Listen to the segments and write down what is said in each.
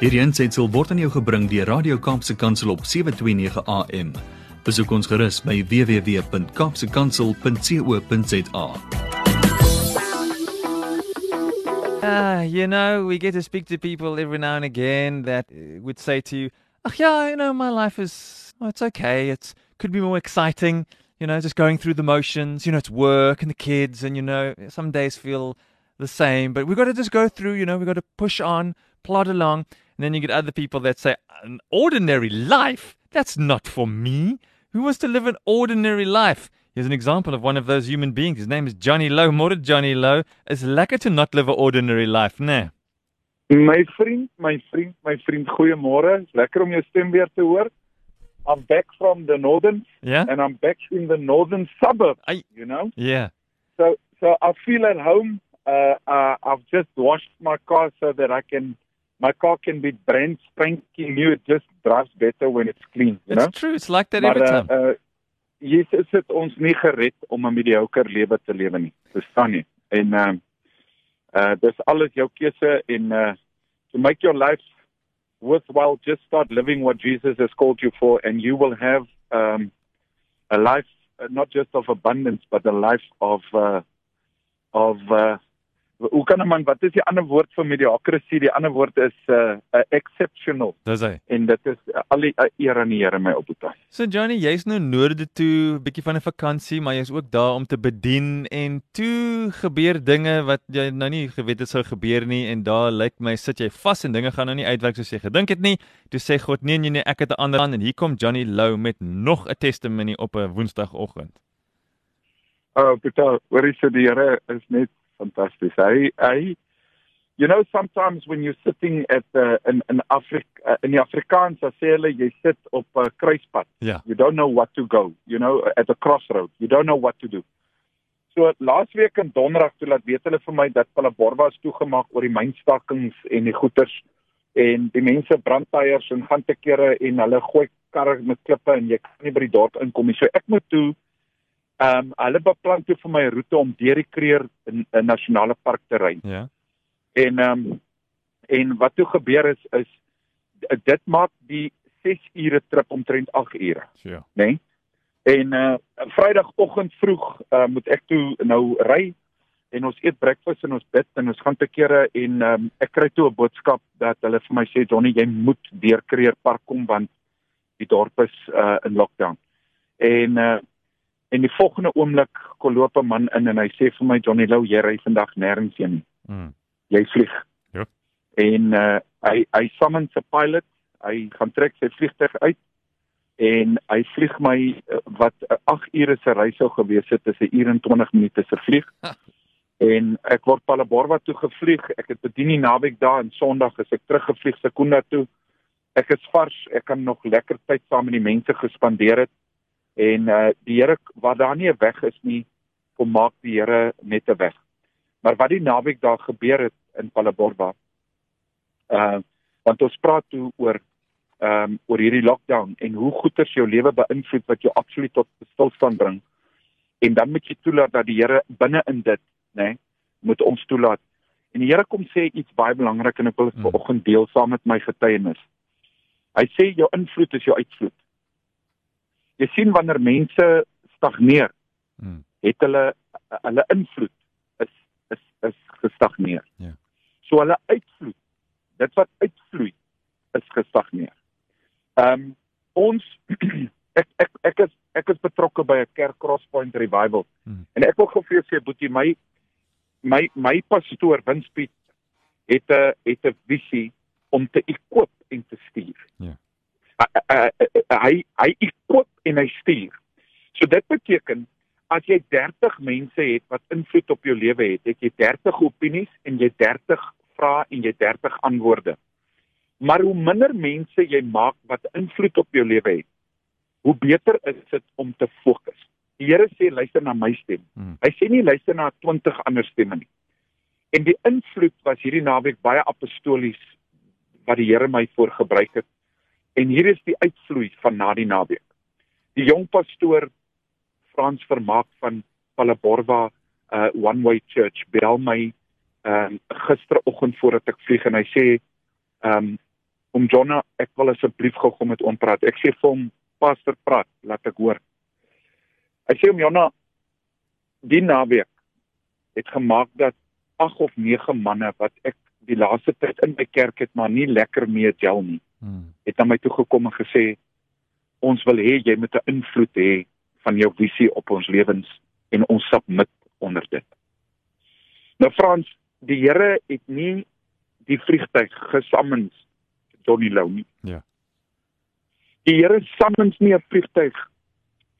Hierdie aanseit word aan jou gebring deur Radio Kaapse Kansel op 7:29 AM. Besoek ons gerus by www.kapsekansel.co.za. Ah, you know, we get to speak to people every now and again that uh, would say to you, "Oh yeah, you know, my life is oh, it's okay. It's could be more exciting. You know, just going through the motions. You know, it's work and the kids, and you know, some days feel the same. But we've got to just go through. You know, we've got to push on, plod along. And then you get other people that say, "An ordinary life? That's not for me. Who wants to live an ordinary life?" Here's an example of one of those human beings. His name is Johnny Lowe. More Johnny Lowe. It's lekker to not live an ordinary life, né? My vriend, my vriend, my vriend, goeiemôre. Lekker om jou stem weer te hoor. I'm back from the northern Yeah. and I'm back in the northern suburb, Ai. you know. Yeah. So so I feel at home. Uh, uh I've just washed my car so that I can my car can be brand spanking new. It just drives better when it's clean, you It's know. true. It's like that Maar every uh, time. uh Jesus het ons nie gered om 'n mediocre lewe te lewe nie. Verstaan jy? En uh, uh dis alles jou keuse en uh to make your life worthwhile just start living what Jesus has called you for and you will have um a life uh, not just of abundance but a life of uh of uh hoe kan 'n man wat is die ander woord vir mediocrity? Die ander woord is uh, uh exceptional Dis hy. en dit is uh, al die uh, eer aan die Here my op boetie. So Johnny, jy's nou noorde toe, bietjie van 'n vakansie, maar jy's ook daar om te bedien en toe gebeur dinge wat jy nou nie geweet het sou gebeur nie en daar lyk my sit jy vas en dinge gaan nou nie uitwerk soos jy gedink het nie. Toe sê God, nee nee nee, ek het 'n ander plan en hier kom Johnny Lou met nog 'n testimony op 'n Woensdagoggend. Oh, Peter, hoor jy so die Here is net fantasties. Hy hy You know sometimes when you're sitting at the in in Afrika uh, in die Afrikaans as sê hulle jy sit op 'n uh, kruispunt. Ja. You don't know what to go, you know, at a crossroad. You don't know what to do. So laasweek in Donderdag toe laat weet hulle vir my dat Palaborwa is toegemaak oor die mynstakings en die goeters en die mense brand tyres en gaan te kere en hulle gooi karre met klippe en jy kan nie by die dorp inkom nie. So ek moet toe Ehm um, hulle beplan toe vir my roete om deur die Kreer in 'n nasionale park te ry. Ja. En ehm um, en wat toe gebeur is is dit maak die 6 ure trip omtrent 8 ure, ja. né? Nee? En uh Vrydagoggend vroeg uh, moet ek toe nou ry en ons eet breakfast en ons bid en ons gaan te kere en um, ek kry toe 'n boodskap dat hulle vir my sê Johnny jy moet deur Kreer park kom want die dorp is uh, in lockdown. En uh En die volgende oomblik kom loop 'n man in en hy sê vir my Johnny Lou, jy ry vandag nêrens heen nie. Mm. Jy vlieg. Ja. En uh hy hy summons 'n pilot. Hy gaan trek sy vliegtuig uit en hy vlieg my uh, wat 'n 8 ure se reis sou gewees het, is 'n uur en 20 minute se vlieg. Ha. En ek word Palaborwa toe gevlieg. Ek het bedien die naweek daar en Sondag is ek teruggevlieg Sekunda toe. Ek is vars. Ek kan nog lekker tyd saam met die mense gespandeer het en uh die Here wat daar nie 'n weg is nie kom maak die Here net 'n weg. Maar wat die naweek daar gebeur het in Palaborwa uh want ons praat toe oor ehm um, oor hierdie lockdown en hoe goeters jou lewe beïnvloed wat jou absoluut tot stilstand bring en dan moet jy toelaat dat die Here binne in dit nê nee, moet ons toelaat en die Here kom sê iets baie belangrik en ek wil dit Hmm. vanoggend deel saam met my getuienis hy sê jou invloed is jou uitvloed jy sien wanneer mense stagneer Mm. het hulle hulle invloed is is is gestagneer. Ja. So hulle uitvloed, dit wat uitvloei is gestagneer. Ehm um, ons ek ek ek is ek is betrokke by 'n kerk Crosspoint Revival. Hmm. En ek wil gou vir jou sê boetie my my my pastoor Winspiet het 'n het 'n visie om te equip en te stuur. Ja. Hy- hy hy equip en hy stuur. So dit beteken as jy 30 mense het wat invloed op jou lewe het, het jy 30 opinies en jy 30 vrae en jy 30 antwoorde. Maar hoe minder mense jy maak wat invloed op jou lewe het, hoe beter is dit om te fokus. Die Here sê luister na my stem. Mm. Hy sê nie luister na 20 ander stemme nie. En die invloed was hierdie naweek baie apostolies wat die Here my voor gebruik het. En hier is die uitvloei van na die naweek. Die jong pastoor Frans Vermaak van Palaborwa uh One Way Church bel my um gisteroggend voordat ek vlieg en hy sê um om Jonna, ek wil asseblief gou met hom praat. Ek sê vir hom, pastor praat, laat ek hoor. Hy sê om Jonna die naweek het gemaak dat 8 of 9 manne wat ek die laaste tyd in my kerk het maar nie lekker mee gel nie. Hmm. Het na my toe gekom en gesê ons wil hê jy moet 'n invloed hê van jou visie op ons lewens en ons submit onder dit. Nou Frans, die Here het nie die vliegtyg gesammens Johnny Lou nie. Ja. Die Here sammens nie 'n vliegtyg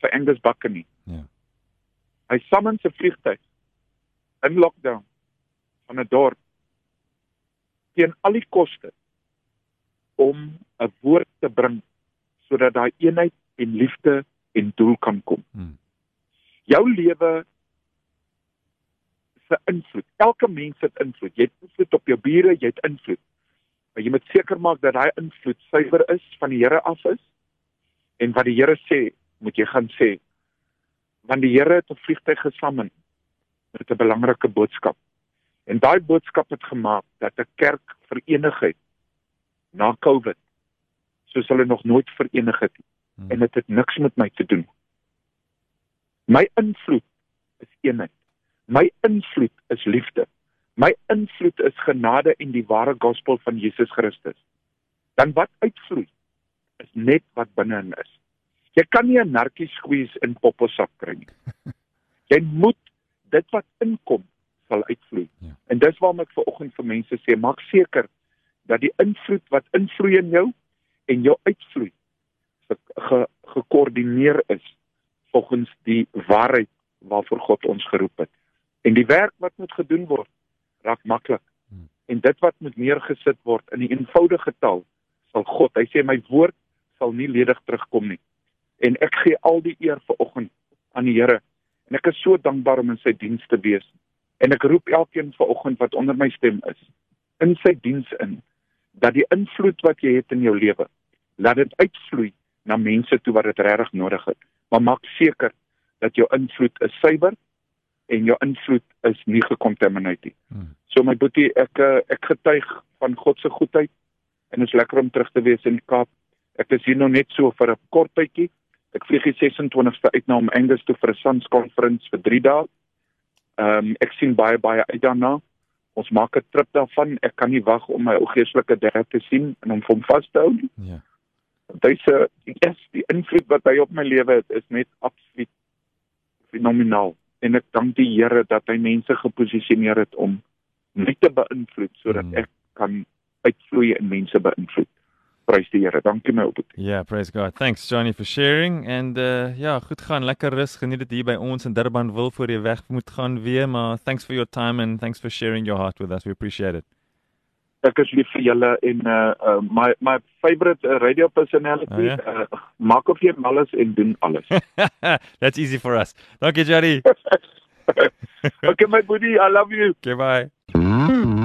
vir Angus Bakker nie. Ja. Hy sammens 'n vliegtyg in lockdown van 'n dorp teen al die koste om 'n woord te bring sodat daai eenheid en liefde en doel kan kom. Hmm. Jou lewe se invloed. Elke mens het invloed. Jy het invloed op jou bure, jy het invloed. Maar jy moet seker maak dat daai invloed suiwer is van die Here af is. En wat die Here sê, moet jy gaan sê. Want die Here het 'n vliegtyg gesamen met 'n belangrike boodskap. En daai boodskap het gemaak dat 'n kerk verenig het na COVID soos hulle nog nooit verenig het nie. Hmm. En dit het, het niks met my te doen. My invloed is eenheid. My invloed is liefde. My invloed is genade en die ware gospel van Jesus Christus. Dan wat uitvloei is net wat binne-in is. Jy kan nie 'n narkie squeeze in popposak kry nie. Jy moet dit wat inkom sal uitvloei. Ja. En dis waarom ek ver oggend vir mense sê, maak seker dat die invloed wat invloei in jou en jou uitvloei gekoördineer ge, is volgens die waarheid waarvoor God ons geroep het. En die werk wat moet gedoen word, raak maklik. Hmm. En dit wat moet neergesit word in 'n eenvoudige taal, sal God, hy sê my woord sal nie ledig terugkom nie. En ek gee al die eer vir oggend aan die Here. En ek is so dankbaar om in sy diens te wees. En ek roep elkeen vir oggend wat onder my stem is, in sy diens in dat die invloed wat jy het in jou lewe, laat dit uitvloei na mense toe wat dit regtig nodig het. Maar maak seker dat jou invloed is suiwer en jou invloed is nie gekontamineer nie. Hmm. So my boetie, ek eh, ek getuig van God se goedheid en dit is lekker om terug te wees in die Kaap. Ek is hier nog net so vir 'n kort tydjie. Ek vlieg die 26ste uit na om Angus toe vir 'n Sons konferens vir 3 dae. Ehm um, ek sien baie baie uit daarna. Ons maak 'n trip daarvan. Ek kan nie wag om my ou geestelike dad te sien en om hom vas te hou nie. Ja. Dit is yes, die invloed wat hy op my lewe het is net absoluut fenomenaal en ek dank die Here dat hy mense geposisioneer het om my te beïnvloed sodat mm. ek kan uitvloei en mense beïnvloed. Prys die Here. Dankie my op. Yeah, praise God. Thanks Johnny for sharing and uh ja, goed gaan, lekker rus. Geniet dit hier by ons in Durban wil voor jy weg moet gaan weer, maar thanks for your time and thanks for sharing your heart with us. We appreciate it ek is lief vir julle en uh, uh my my favorite uh, radio personality oh, yeah? uh, maak of jy alles en doen alles. That's easy for us. Dankie Jerry. okay my buddy, I love you. Okay bye.